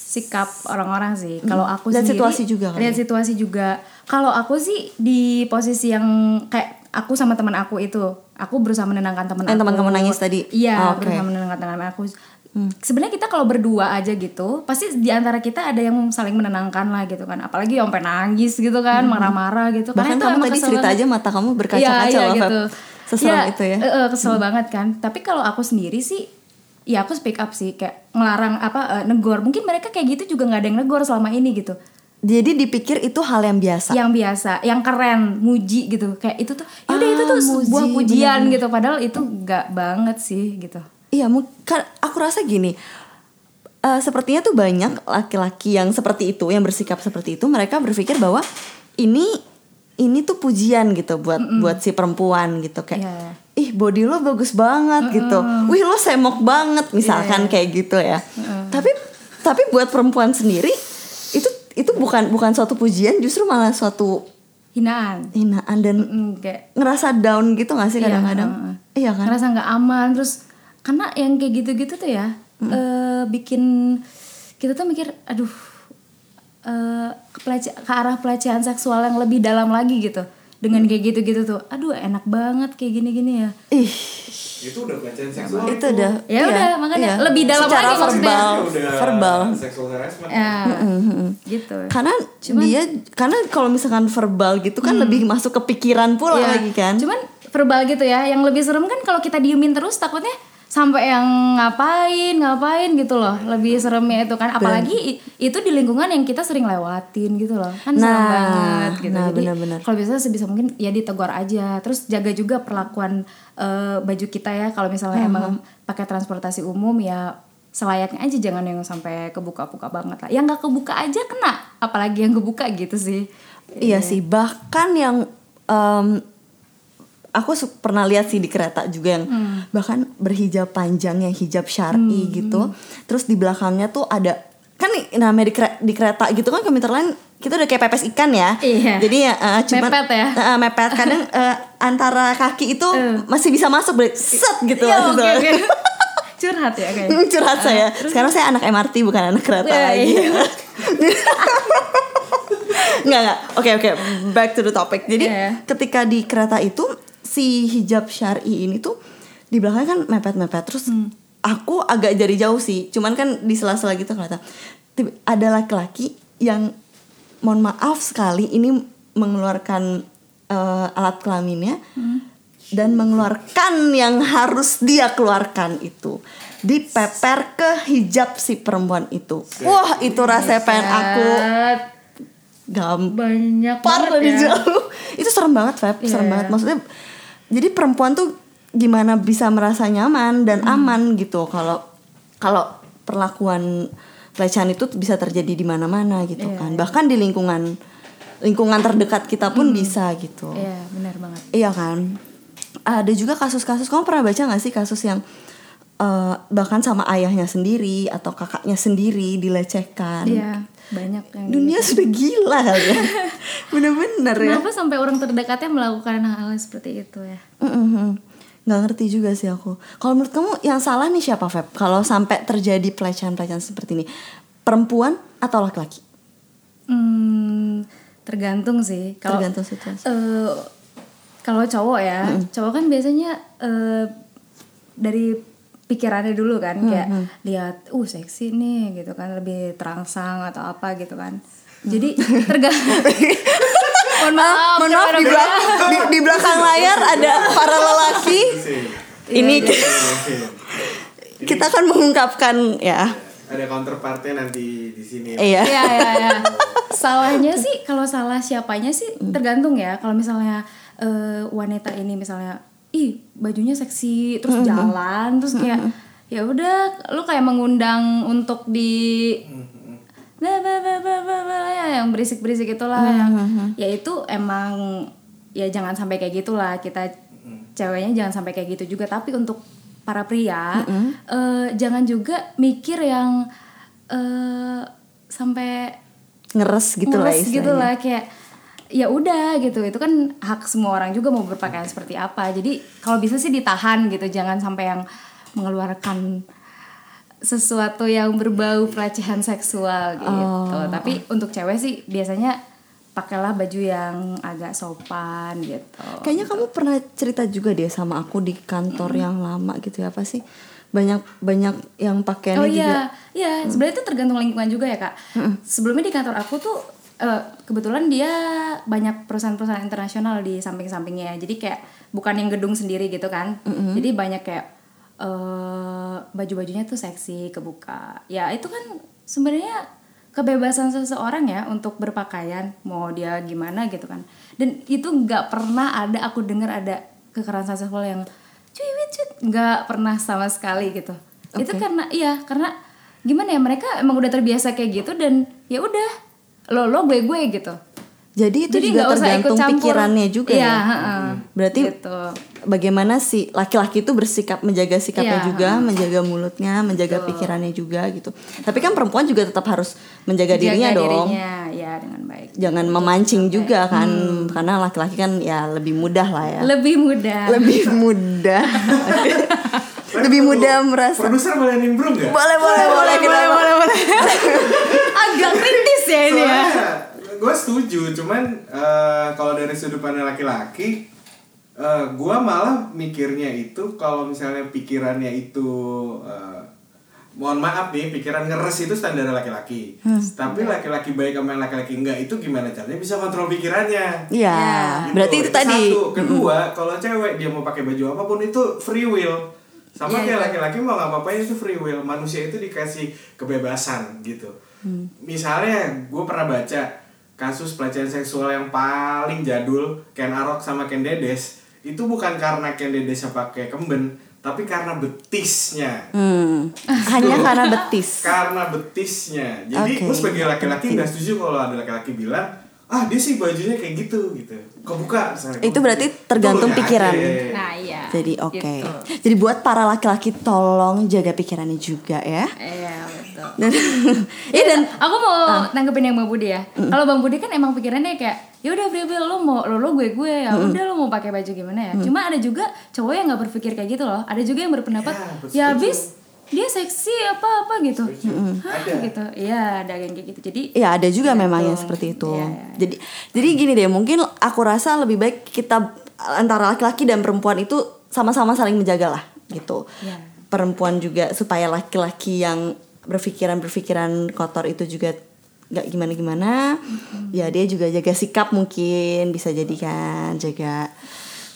sikap orang-orang sih. Kalau aku Dan sendiri situasi juga Lihat ya? situasi juga. Kalau aku sih di posisi yang kayak aku sama teman aku itu, aku berusaha menenangkan teman Yang aku. teman kamu nangis tadi? Iya, Oh. Hmm. berusaha menenangkan teman aku. Sebenarnya kita kalau berdua aja gitu, pasti di antara kita ada yang saling menenangkan lah gitu kan. Apalagi yang nangis gitu kan, marah-marah gitu. Hmm. Bahkan kamu tadi cerita banget. aja mata kamu berkaca-kaca Iya, iya, loh Feb. gitu. Seserem Iya, itu ya. eh, eh, kesel banget kan. Tapi kalau aku sendiri sih, ya aku speak up sih, kayak ngelarang apa eh, negor. Mungkin mereka kayak gitu juga nggak ada yang negor selama ini gitu. Jadi dipikir itu hal yang biasa. Yang biasa, yang keren, muji gitu. Kayak itu tuh, ya udah Ah, itu tuh sebuah muji, pujian gitu. Padahal itu nggak banget sih gitu. Iya, mungkin aku rasa gini. eh, sepertinya tuh banyak laki-laki yang seperti itu, yang bersikap seperti itu, mereka berpikir bahwa ini ini tuh pujian gitu buat buat si perempuan gitu kayak Iya. ih body lo bagus banget gitu. Wih, lo semok banget misalkan Iya. kayak gitu ya. Tapi tapi buat perempuan sendiri itu bukan bukan suatu pujian, justru malah suatu Hinaan. hinaan dan Mm, kayak ngerasa down gitu gak sih Iya, kadang-kadang? heeh. Iya kan? ngerasa nggak aman terus karena yang kayak gitu-gitu tuh ya eh, bikin kita tuh mikir aduh eh, ke, ke arah pelecehan seksual yang lebih dalam lagi gitu dengan kayak gitu-gitu tuh aduh enak banget kayak gini-gini ya. Ih, Itu udah pelecehan seksual. itu udah Ya udah, makanya lebih dalam Secara lagi maksudnya. verbal udah verbal. sexual harassment. ya. Gitu. Karena dia karena kalau misalkan verbal gitu kan lebih masuk ke pikiran pula Iya. lagi kan. Cuman verbal gitu ya yang lebih serem kan kalau kita diemin terus takutnya sampai yang ngapain ngapain gitu loh. Lebih seremnya itu kan. Apalagi i- itu di lingkungan yang kita sering lewatin gitu loh. Kan serem Nah, banget gitu. nah, jadi benar-benar. kalau bisa sebisa mungkin ya ditegur aja. Terus jaga juga perlakuan eh, baju kita ya. Kalau misalnya emang pakai transportasi umum ya selayaknya aja. Jangan yang sampai kebuka-buka banget lah. Yang nggak kebuka aja kena. Apalagi yang kebuka gitu sih. Iya. sih. Bahkan yang em, aku pernah lihat sih di kereta juga yang bahkan berhijab panjang yang hijab syari gitu terus di belakangnya tuh ada kan namanya di, kere- di kereta gitu kan komuter lain kita udah kayak pepes ikan ya Iya. jadi ya eh, cuman Mepet ya? eh, mepet kadang eh, antara kaki itu masih bisa masuk ber- set gitu Iya, oke, gitu. oke. curhat ya kayak Hmm, curhat saya. Sekarang saya anak MRT bukan anak kereta Iya, lagi. iya. Nggak nggak. Oke oke. Back to the topic. Jadi Iya. ketika di kereta itu si hijab syari ini tuh di belakang kan mepet-mepet. Terus Hmm. aku agak dari jauh sih. Cuman kan di sela-sela gitu kereta. Tiba- Ada laki-laki yang mohon maaf sekali ini mengeluarkan eh, alat kelaminnya Hmm. dan mengeluarkan yang harus dia keluarkan itu dipeper ke hijab si perempuan itu. Wah, itu rasanya pengen aku Set. gampar banyak banget dari ya. jauh. Itu serem banget, Feb. Serem Iya. banget. Maksudnya jadi perempuan tuh gimana bisa merasa nyaman dan Hmm. aman gitu kalau kalau perlakuan pelecehan itu bisa terjadi di mana-mana gitu Iya, kan. Bahkan di lingkungan lingkungan terdekat kita pun bisa gitu. Iya benar banget. Iya kan. Ada juga kasus-kasus kamu pernah baca nggak sih kasus yang eh, bahkan sama ayahnya sendiri atau kakaknya sendiri dilecehkan. Iya, banyak yang Dunia sudah gila kali ya. Bener-bener ya. Kenapa sampai orang terdekatnya melakukan hal-hal seperti itu ya? Mm-mm. Nggak ngerti juga sih aku. Kalau menurut kamu yang salah nih siapa Feb? Kalau sampai terjadi pelecehan-pelecehan seperti ini, perempuan atau laki-laki? Hmm, tergantung sih. Kalau Tergantung situasi. eh, kalau cowok ya, cowok kan biasanya eh, dari pikirannya dulu kan kayak lihat, uh seksi nih gitu kan, lebih terangsang atau apa gitu kan. Jadi tergantung. Mohon maaf, Mohon maaf di, belak- di, di belakang layar ada para lelaki. Ini kita akan mengungkapkan ya. Ada counterpartnya nanti di sini. Iya. Iya iya iya. Salahnya sih kalau salah siapanya sih tergantung ya. Kalau misalnya eh, wanita ini misalnya ih bajunya seksi terus jalan terus kayak ya udah lu kayak mengundang untuk di bla bla bla bla bla bla, ya, yang berisik-berisik itulah. Yang ya itu emang ya jangan sampai kayak gitulah. Kita ceweknya jangan sampai kayak gitu juga. Tapi untuk para pria eh, jangan juga mikir yang eh sampai Ngeres gitu lah ngeres istilahnya. gitu lah. Kayak ya udah gitu. Itu kan hak semua orang juga mau berpakaian seperti apa. Jadi kalau bisa sih ditahan gitu. Jangan sampai yang mengeluarkan sesuatu yang berbau pelecehan seksual gitu. Tapi untuk cewek sih biasanya pakailah baju yang agak sopan gitu. Kayaknya kamu pernah cerita juga deh sama aku di kantor yang lama gitu ya. Apa sih? Banyak banyak yang pakaiannya Oh juga. iya, iya. Sebenarnya itu tergantung lingkungan juga ya kak. Sebelumnya di kantor aku tuh eh, kebetulan dia banyak perusahaan-perusahaan internasional di samping-sampingnya. Jadi kayak bukan yang gedung sendiri gitu kan. Jadi banyak kayak eh baju-bajunya tuh seksi, kebuka. Ya itu kan sebenarnya kebebasan seseorang ya untuk berpakaian mau dia gimana gitu kan. Dan itu nggak pernah ada aku dengar ada kekerasan seksual yang cuy cuy nggak pernah sama sekali gitu itu karena iya karena gimana ya mereka emang udah terbiasa kayak gitu dan ya udah lo lo gue gue gitu Jadi itu Jadi juga tergantung pikirannya juga Iya, ya. heeh. Berarti gitu bagaimana sih laki-laki itu bersikap menjaga sikapnya Iya, juga, menjaga mulutnya, menjaga pikirannya juga gitu. Tapi kan perempuan juga tetap harus menjaga dirinya Jaga dong. dirinya ya dengan baik Jangan memancing juga kan, karena laki-laki kan ya lebih mudah lah ya. lebih mudah Lebih mudah. lebih mudah merasa. Produser boleh nimbrung nggak? Boleh boleh boleh boleh boleh boleh. agak kritis ya ini ya gue setuju, cuman eh, kalau dari sudut pandang laki-laki, eh gue malah mikirnya itu kalau misalnya pikirannya itu, eh, mohon maaf nih, pikiran ngeres itu standar laki-laki. Tapi laki-laki baik sama yang laki-laki enggak itu gimana caranya bisa kontrol pikirannya? Iya, Gitu. berarti itu tadi. Satu, kedua, kalau cewek dia mau pakai baju apa pun itu free will. Sama Iya, kayak laki-laki mau nggak apa-apain itu free will. Manusia itu dikasih kebebasan gitu. Hmm. Misalnya, gue pernah baca kasus pelecehan seksual yang paling jadul Ken Arok sama Ken Dedes itu bukan karena Ken Dedesnya pakai kemben, tapi karena betisnya. Hmm, hanya karena betis. Karena betisnya. Jadi Oke. gue sebagai laki-laki nggak setuju kalau ada laki-laki bilang ah dia sih bajunya kayak gitu gitu. Kebuka. misalnya, Itu berarti tergantung Tuh, ya, pikiran. iya, iya. nah iya Jadi oke. Gitu. Jadi buat para laki-laki tolong jaga pikirannya juga ya. iya betul Dan Iya dan aku mau nanggepin yang bang Budi ya kalau bang Budi kan emang pikirannya kayak ya udah free will lo mau lo lo gue gue ya udah lo mau pakai baju gimana ya cuma ada juga cowok yang nggak berpikir kayak gitu loh ada juga yang berpendapat Ya, ya habis dia seksi apa apa gitu Hah, Ada. gitu iya ada yang kayak gitu jadi ya ada juga Gitu. memang yang seperti itu. Iya, iya. Jadi jadi gini deh, mungkin aku rasa lebih baik kita antara laki-laki dan perempuan itu sama-sama saling menjaga lah gitu. Iya. Perempuan juga supaya laki-laki yang berpikiran-berpikiran kotor itu juga nggak gimana-gimana. Ya dia juga jaga sikap mungkin bisa jadi kan jaga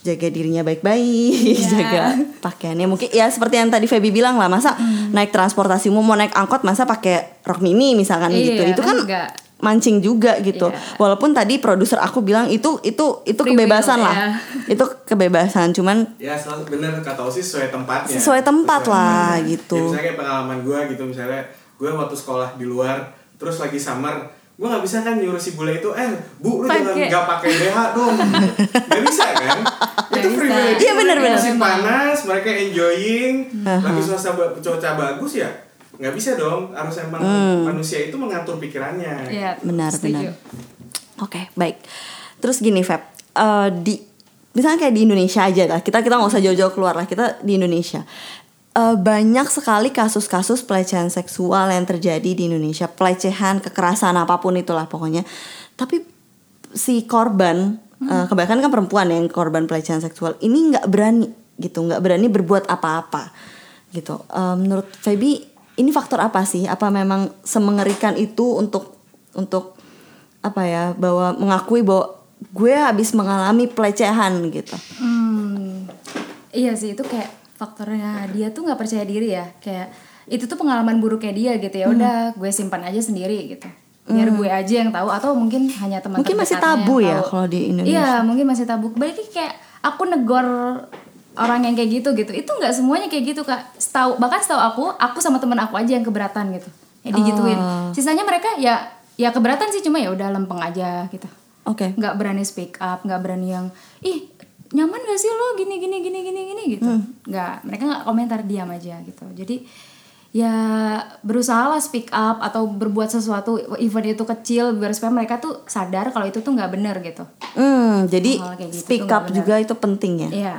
jaga dirinya baik-baik, Iya. jaga pakaiannya mungkin ya seperti yang tadi Feby bilang lah masa naik transportasi umum mau naik angkot masa pakai rok mini misalkan Iya, gitu itu kan enggak. mancing juga gitu Iya. walaupun tadi produser aku bilang itu itu itu Free will, kebebasan lah ya. itu kebebasan cuman Ya selalu bener kata Osi sesuai tempatnya. Sesuai tempat lah, tempatnya. gitu. Ya, misalnya kayak pengalaman gue gitu misalnya gue waktu sekolah di luar terus lagi summer gue nggak bisa kan nyuruh si bule itu eh bu lu jangan Pakai. nggak pakai BH dong nggak bisa kan itu itu bisa. privilege. Iya, benar, Mereka benar. Masih panas, mereka enjoying, lagi suasana cuaca bagus ya. Nggak bisa dong, harus emang manusia itu mengatur pikirannya. Iya, Benar, setuju. benar. Oke, baik. Terus gini, Feb. Eh, di misalnya kayak di Indonesia aja lah. Kita kita nggak usah jauh-jauh keluar lah. Kita di Indonesia. Eh, banyak sekali kasus-kasus pelecehan seksual yang terjadi di Indonesia. Pelecehan, kekerasan apa pun itulah pokoknya. Tapi si korban, eh, kebanyakan kan perempuan yang korban pelecehan seksual ini nggak berani gitu, nggak berani berbuat apa-apa gitu. Eh, menurut Feby, ini faktor apa sih? Apa memang semengerikan itu untuk untuk apa ya bahwa mengakui bahwa gue habis mengalami pelecehan gitu. Hmm, iya sih itu kayak faktornya dia tuh nggak percaya diri ya. Kayak itu tuh pengalaman buruknya dia gitu ya. Udah gue simpan aja sendiri gitu. Biar gue aja yang tahu atau mungkin hanya teman Mungkin masih tabu ya tahu. kalau di Indonesia. iya mungkin masih tabu. Lagi kayak aku negor orang yang kayak gitu gitu. Itu nggak semuanya kayak gitu kak. Setahu bahkan setahu aku aku sama teman aku aja yang keberatan gitu. Ya digituin. Oh. sisanya mereka ya ya keberatan sih. Cuma ya udah lempeng aja gitu. Oke. nggak berani speak up nggak berani yang ih nyaman gak sih lo gini gini gini gini gini gitu? Nggak mereka nggak komentar diam aja gitu. Jadi ya berusaha lah speak up atau berbuat sesuatu even itu kecil biar supaya mereka tuh sadar kalau itu tuh nggak bener gitu. Hmm, jadi Hal gitu speak up juga itu penting ya. Iya.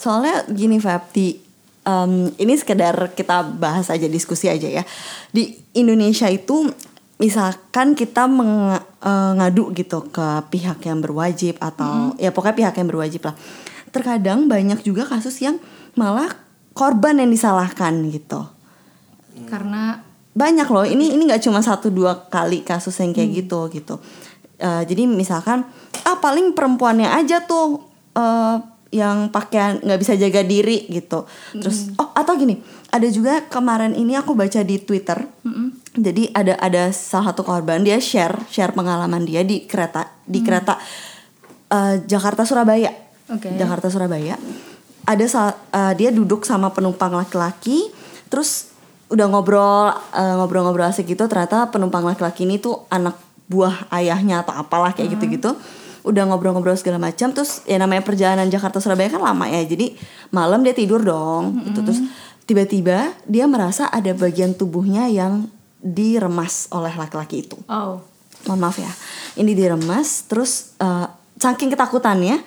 Soalnya gini Fab, di em, ini sekedar kita bahas aja diskusi aja ya. Di Indonesia itu misalkan kita meng- eh, gitu ke pihak yang berwajib atau ya pokoknya pihak yang berwajib lah. Terkadang banyak juga kasus yang malah korban yang disalahkan gitu. karena Banyak loh. Ini ini nggak cuma satu dua kali kasus yang kayak gitu gitu. Eh, jadi misalkan ah paling perempuannya aja tuh eh, yang pakaian nggak bisa jaga diri gitu. Terus oh atau gini, ada juga kemarin ini aku baca di Twitter. Jadi ada ada salah satu korban dia share share pengalaman dia di kereta di kereta eh, Jakarta Surabaya. Oke. Jakarta Surabaya. Ada eh, dia duduk sama penumpang laki-laki, terus udah ngobrol eh, ngobrol-ngobrol asik gitu ternyata penumpang laki-laki ini tuh anak buah ayahnya atau apalah kayak gitu-gitu. Udah ngobrol-ngobrol segala macam terus ya namanya perjalanan Jakarta Surabaya kan lama ya. Jadi malam dia tidur dong gitu terus tiba-tiba dia merasa ada bagian tubuhnya yang diremas oleh laki-laki itu. Oh. Mohon maaf ya. Ini diremas terus eh, saking ketakutannya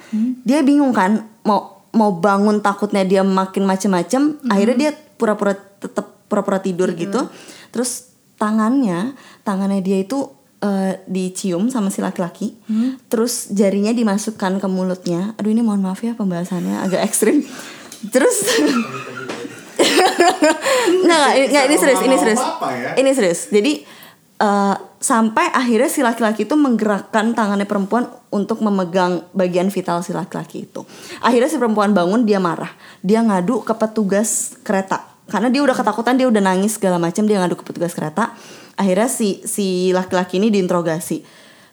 dia bingung kan mau mau bangun takutnya dia makin macem-macem akhirnya dia pura-pura tetap pura-pura tidur gitu. Terus tangannya tangannya dia itu eh, dicium sama si laki-laki. Terus jarinya dimasukkan ke mulutnya. Aduh ini mohon maaf ya pembahasannya agak ekstrim. Terus nggak nggak ini- serius ini serius. Apa ya? ini serius. Jadi eh, sampai akhirnya si laki-laki itu menggerakkan tangannya perempuan untuk memegang bagian vital si laki-laki itu. Akhirnya si perempuan bangun dia marah. Dia ngadu ke petugas kereta. Karena dia udah ketakutan dia udah nangis segala macam dia ngadu ke petugas kereta. Akhirnya si si laki-laki ini diinterogasi.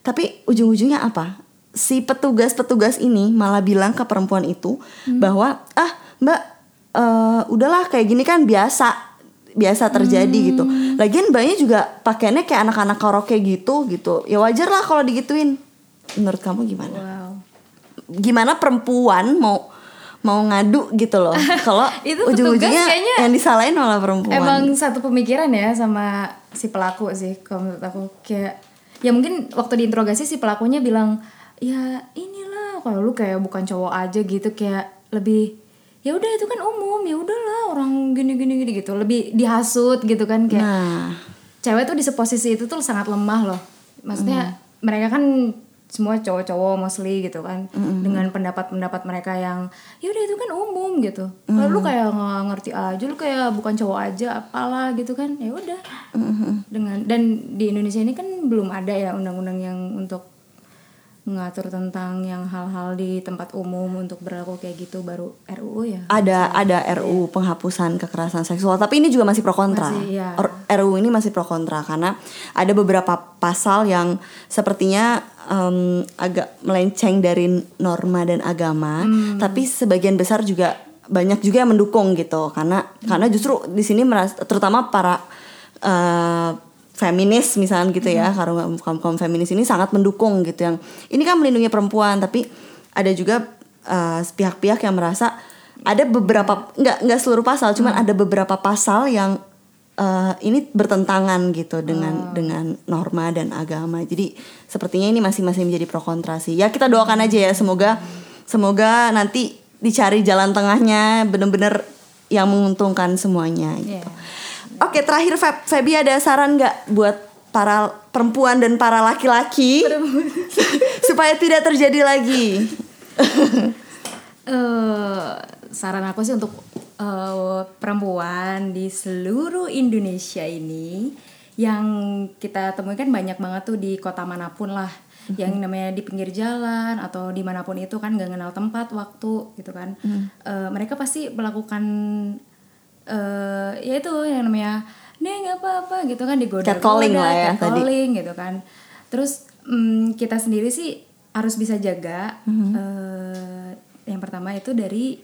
Tapi ujung-ujungnya apa? Si petugas-petugas ini malah bilang ke perempuan itu bahwa ah mbak eh, udahlah kayak gini kan biasa biasa terjadi gitu. Lagian mbaknya juga pakaiannya kayak anak-anak karaoke gitu gitu. Ya wajar lah kalau digituin. Menurut kamu gimana? wow Gimana perempuan mau mau ngadu gitu loh. Kalau ujung-ujungnya yang disalahin malah perempuan. Emang satu pemikiran ya sama si pelaku sih kalau menurut aku kayak ya mungkin waktu diinterogasi si pelakunya bilang ya inilah kalau lu kayak bukan cowok aja gitu kayak lebih ya udah itu kan umum. Ya udahlah orang gini gini gini gitu. Lebih dihasut gitu kan kayak Nah, cewek tuh di posisi itu tuh sangat lemah loh. Maksudnya mereka kan semua cowok-cowok mostly gitu kan. Dengan pendapat-pendapat mereka yang ya udah itu kan umum gitu. Kalau lu kayak nggak ngerti aja lu kayak bukan cowok aja apalah gitu kan. Ya udah. Dengan dan di Indonesia ini kan belum ada ya undang-undang yang untuk mengatur tentang yang hal-hal di tempat umum untuk berlaku kayak gitu baru RUU ya ada ada RU penghapusan kekerasan seksual tapi ini juga masih pro kontra. Masih, iya. R- RU ini masih pro kontra karena ada beberapa pasal yang sepertinya em, agak melenceng dari norma dan agama, tapi sebagian besar juga banyak juga yang mendukung gitu karena karena justru di sini terutama para eh, feminis misalnya gitu ya, kaum kaum kaum feminis ini sangat mendukung gitu yang ini kan melindungi perempuan tapi ada juga eh, pihak-pihak yang merasa ada beberapa nggak nggak seluruh pasal, cuman ada beberapa pasal yang eh, ini bertentangan gitu dengan dengan norma dan agama. Jadi sepertinya ini masih masih menjadi pro kontra sih. Ya kita doakan aja ya semoga semoga nanti dicari jalan tengahnya bener-bener yang menguntungkan semuanya gitu. Oke terakhir Feb, Febi ada saran nggak buat para perempuan dan para laki-laki supaya tidak terjadi lagi? eh saran aku sih untuk eh, perempuan di seluruh Indonesia ini yang kita temui kan banyak banget tuh di kota mana pun lah. Yang namanya di pinggir jalan atau di mana pun itu kan gak kenal tempat waktu gitu kan. Eh, mereka pasti melakukan eh ya itu yang namanya neng apa apa gitu kan digoda Catcalling lah ya, catcalling gitu kan. Terus mm, kita sendiri sih harus bisa jaga Mhm. eh, yang pertama itu dari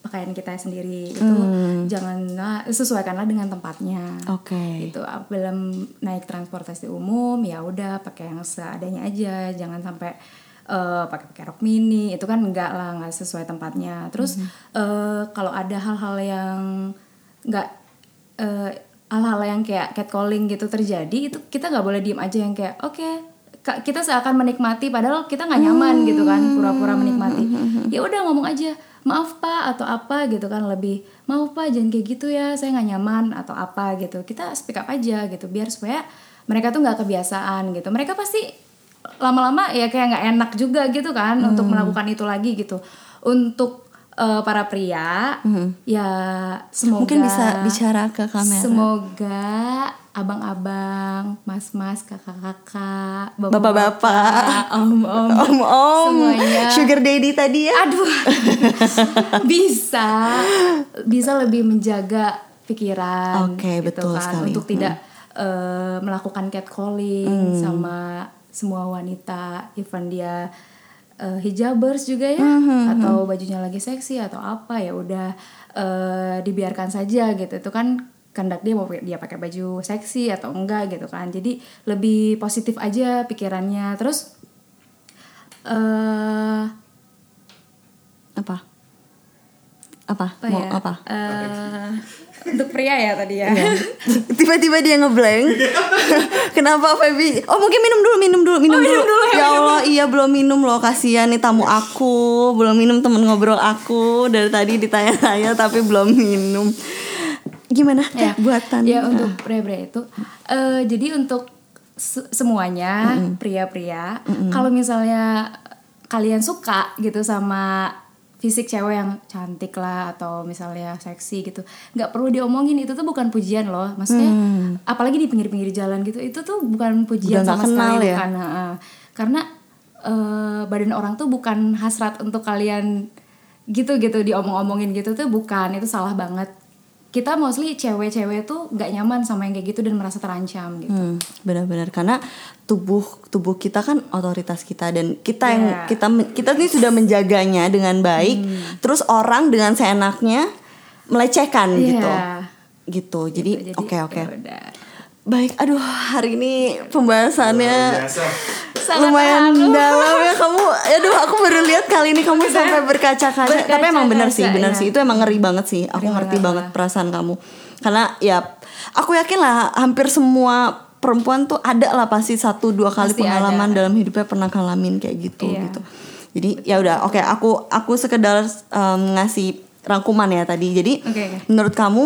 pakaian kita sendiri. Itu Hmm. janganlah sesuaikanlah dengan tempatnya. Oke. gitu. Belum naik transportasi umum ya udah pakai yang seadanya aja. Jangan sampai eh, pakai pakai rok mini. Itu kan enggak lah nggak sesuai tempatnya. Terus eh, kalau ada hal-hal yang nggak eh, hal-hal yang kayak catcalling gitu terjadi itu kita nggak boleh diem aja yang kayak oke Kak, kita seakan menikmati padahal kita nggak nyaman gitu kan pura-pura menikmati. Ya udah ngomong aja maaf pak atau apa gitu kan lebih maaf pak jangan kayak gitu ya saya nggak nyaman atau apa gitu. Kita speak up aja gitu biar supaya mereka tuh nggak kebiasaan gitu. Mereka pasti lama-lama ya kayak nggak enak juga gitu kan untuk melakukan itu lagi gitu. Untuk eh, para pria ya semoga Mungkin bisa bicara ke kamera. Semoga abang-abang, mas-mas, kakak-kakak, Bapak-bapak. om-om, Om-om, semuanya. sugar daddy tadi ya. Aduh, bisa, bisa lebih menjaga pikiran. Oke, gitu betul kan, sekali. Untuk tidak eh, melakukan catcalling Hmm. sama semua wanita, even dia eh, hijabers juga ya, Hmm, atau bajunya lagi seksi atau apa ya udah eh, dibiarkan saja gitu. Itu kan kehendak dia mau dia pakai baju seksi atau enggak gitu kan. Jadi lebih positif aja pikirannya. Terus eh Apa? Apa? apa Mau ya? apa? Eh, untuk pria ya tadi ya. Tiba-tiba dia ngeblank. Kenapa Feby? Oh mungkin minum dulu, minum dulu, minum, dulu. Ya Allah, iya belum minum loh. Kasihan nih tamu aku, belum minum temen ngobrol aku dari tadi ditanya-tanya tapi belum minum. Gimana ya buatan? ya untuk pria-pria itu eh jadi untuk se- semuanya pria-pria kalau misalnya kalian suka gitu sama fisik cewek yang cantik lah atau misalnya seksi gitu. Nggak perlu diomongin itu tuh bukan pujian loh. Maksudnya apalagi di pinggir-pinggir jalan gitu itu tuh bukan pujian Udah sama kenal sekali ya? bukan Heeh. karena eh, badan orang tuh bukan hasrat untuk kalian gitu gitu diomong-omongin gitu tuh bukan itu salah banget. Kita mostly cewek-cewek tuh nggak nyaman sama yang kayak gitu dan merasa terancam gitu. Hmm, benar-benar. Karena tubuh tubuh kita kan otoritas kita dan kita yang Ya. kita kita ini sudah menjaganya dengan baik. Terus orang dengan seenaknya melecehkan gitu. Iya. Gitu. Jadi oke oke. ya udah. Baik, aduh hari ini pembahasannya lumayan dalam ya kamu. Aduh, aku baru lihat kali ini kamu sampai berkaca-kaca. Tapi emang benar sih, Berkaca-kaca, benar ya. sih. Itu emang ngeri banget sih. Aku Ngeri ngerti banget banget. perasaan kamu. Karena ya aku yakin lah hampir semua perempuan tuh ada lah pasti satu dua kali Pasti pengalaman ada. dalam hidupnya pernah ngalamin kayak gitu Iya. gitu. Jadi ya udah, oke aku aku sekedar em, ngasih rangkuman ya tadi. Jadi oke. menurut kamu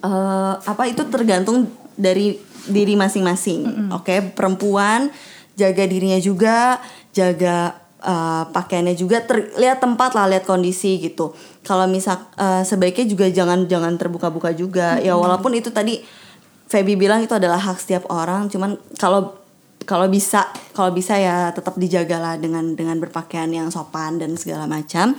eh, apa itu tergantung dari diri masing-masing. Oke, perempuan jaga dirinya juga, jaga eh, pakaiannya juga, ter- lihat tempat lah, lihat kondisi gitu. Kalau misal eh, sebaiknya juga jangan jangan terbuka-buka juga. Ya walaupun itu tadi Feby bilang itu adalah hak setiap orang, cuman kalau kalau bisa kalau bisa ya tetap dijagalah dengan dengan berpakaian yang sopan dan segala macam.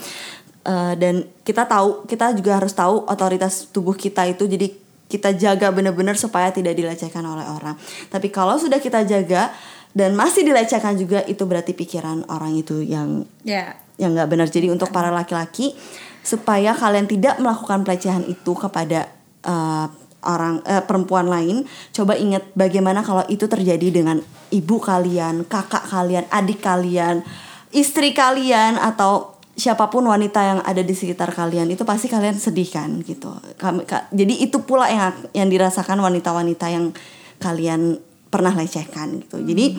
Eh, dan kita tahu kita juga harus tahu otoritas tubuh kita itu jadi kita jaga benar-benar supaya tidak dilecehkan oleh orang. Tapi kalau sudah kita jaga dan masih dilecehkan juga itu berarti pikiran orang itu yang ya. yang nggak benar. Jadi untuk para laki-laki supaya kalian tidak melakukan pelecehan itu kepada eh, orang eh, perempuan lain coba ingat bagaimana kalau itu terjadi dengan ibu kalian kakak kalian adik kalian istri kalian atau siapa pun wanita yang ada di sekitar kalian itu pasti kalian sedih kan gitu. Kami- ka- Jadi itu pula yang yang dirasakan wanita-wanita yang kalian pernah lecehkan gitu. Jadi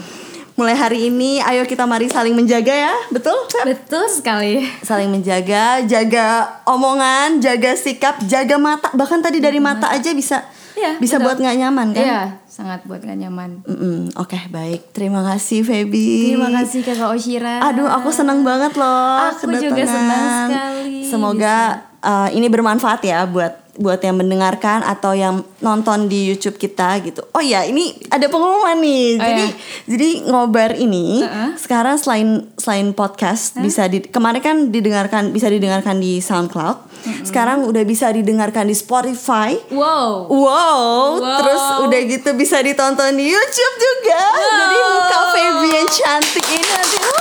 mulai hari ini ayo kita mari saling menjaga ya, betul? Betul sekali. Saling menjaga, jaga omongan, jaga sikap, jaga mata. Bahkan tadi dari mata aja bisa Iya, bisa betul. buat nggak nyaman kan? Iya, sangat buat gak nyaman. Mm-mm, Oke baik, terima kasih Feby. Terima kasih Kakak Oshira. Aduh, aku senang banget loh Aku juga senang sekali Semoga uh, ini bermanfaat ya buat buat yang mendengarkan atau yang nonton di YouTube kita gitu. Oh ya, ini ada pengumuman nih. Oh, jadi ya. jadi ngobar ini Uh-uh. sekarang selain selain podcast bisa di kemarin kan didengarkan bisa didengarkan di SoundCloud. Sekarang udah bisa didengarkan di Spotify. Wow. Wow, Wow. terus udah gitu bisa ditonton di YouTube juga. Jadi muka Feby yang cantik ini nanti. Wuh,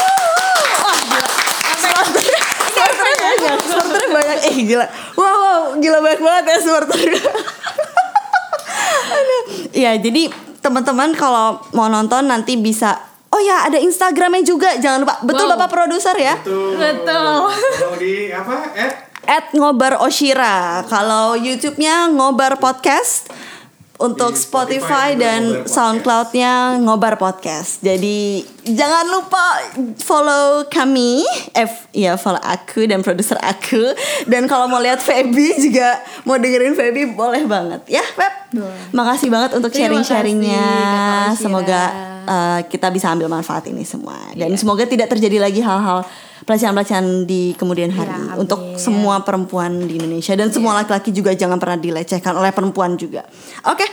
Wah, gila. Supporternya supporternya banyak, banyak. Eh gila. Wow, wow, gila banyak banget ya supporternya. Aduh. Ya, jadi teman-teman kalau mau nonton nanti bisa Oh ya, ada Instagramnya juga. Jangan lupa. Betul Wow. Bapak produser ya? Betul. Betul. Kalau di apa? At at ngobar Oshira. Kalau YouTube-nya ngobar podcast. Untuk Di Spotify, Spotify dan. SoundCloud-nya ngobar podcast. Jadi jangan lupa follow kami, F ya follow aku dan produser aku. Dan kalau mau lihat Feby juga mau dengerin Feby boleh banget ya, Feb. Boleh. Makasih banget untuk Terima sharing-sharingnya. Semoga uh, kita bisa ambil manfaat ini semua dan Iya. semoga tidak terjadi lagi hal-hal pelecehan-pelecehan di kemudian hari Ya, amin. untuk semua perempuan di Indonesia dan semua Iya. laki-laki juga jangan pernah dilecehkan oleh perempuan juga. Oke.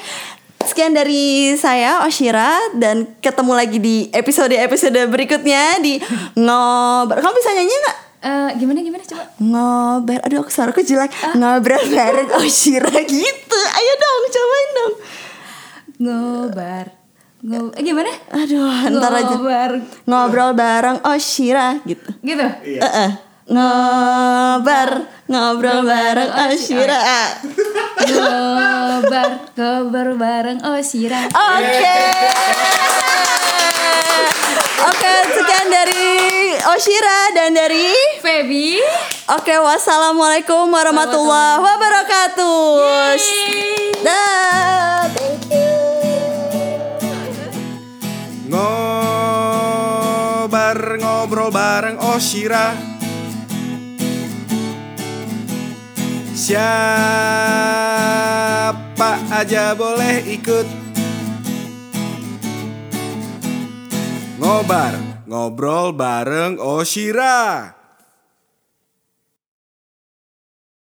Sekian dari saya Oshira dan ketemu lagi di episode-episode berikutnya di ngobrol. Kamu bisa nyanyi nggak? Eh, gimana gimana coba? Ngobrol. Aduh, aku suaraku jelek. Ah. Ngobrol bareng Oshira gitu. Ayo dong, cobain dong. Ngobar. Eh, gimana? Aduh, ntar aja. Ngobar. Ngobrol bareng Oshira gitu. Gitu. Iya. Eh, eh. Ngobar, ngobrol bareng Oshira. Ngobar, ngobar bareng Oshira. Oke. Oke, sekian dari Oshira dan dari Feby. Oke, wassalamualaikum warahmatullahi wabarakatuh. Yeay. Dah. Ngobrol bareng Oshira. Siapa aja boleh ikut Ngobar, ngobrol bareng Oshira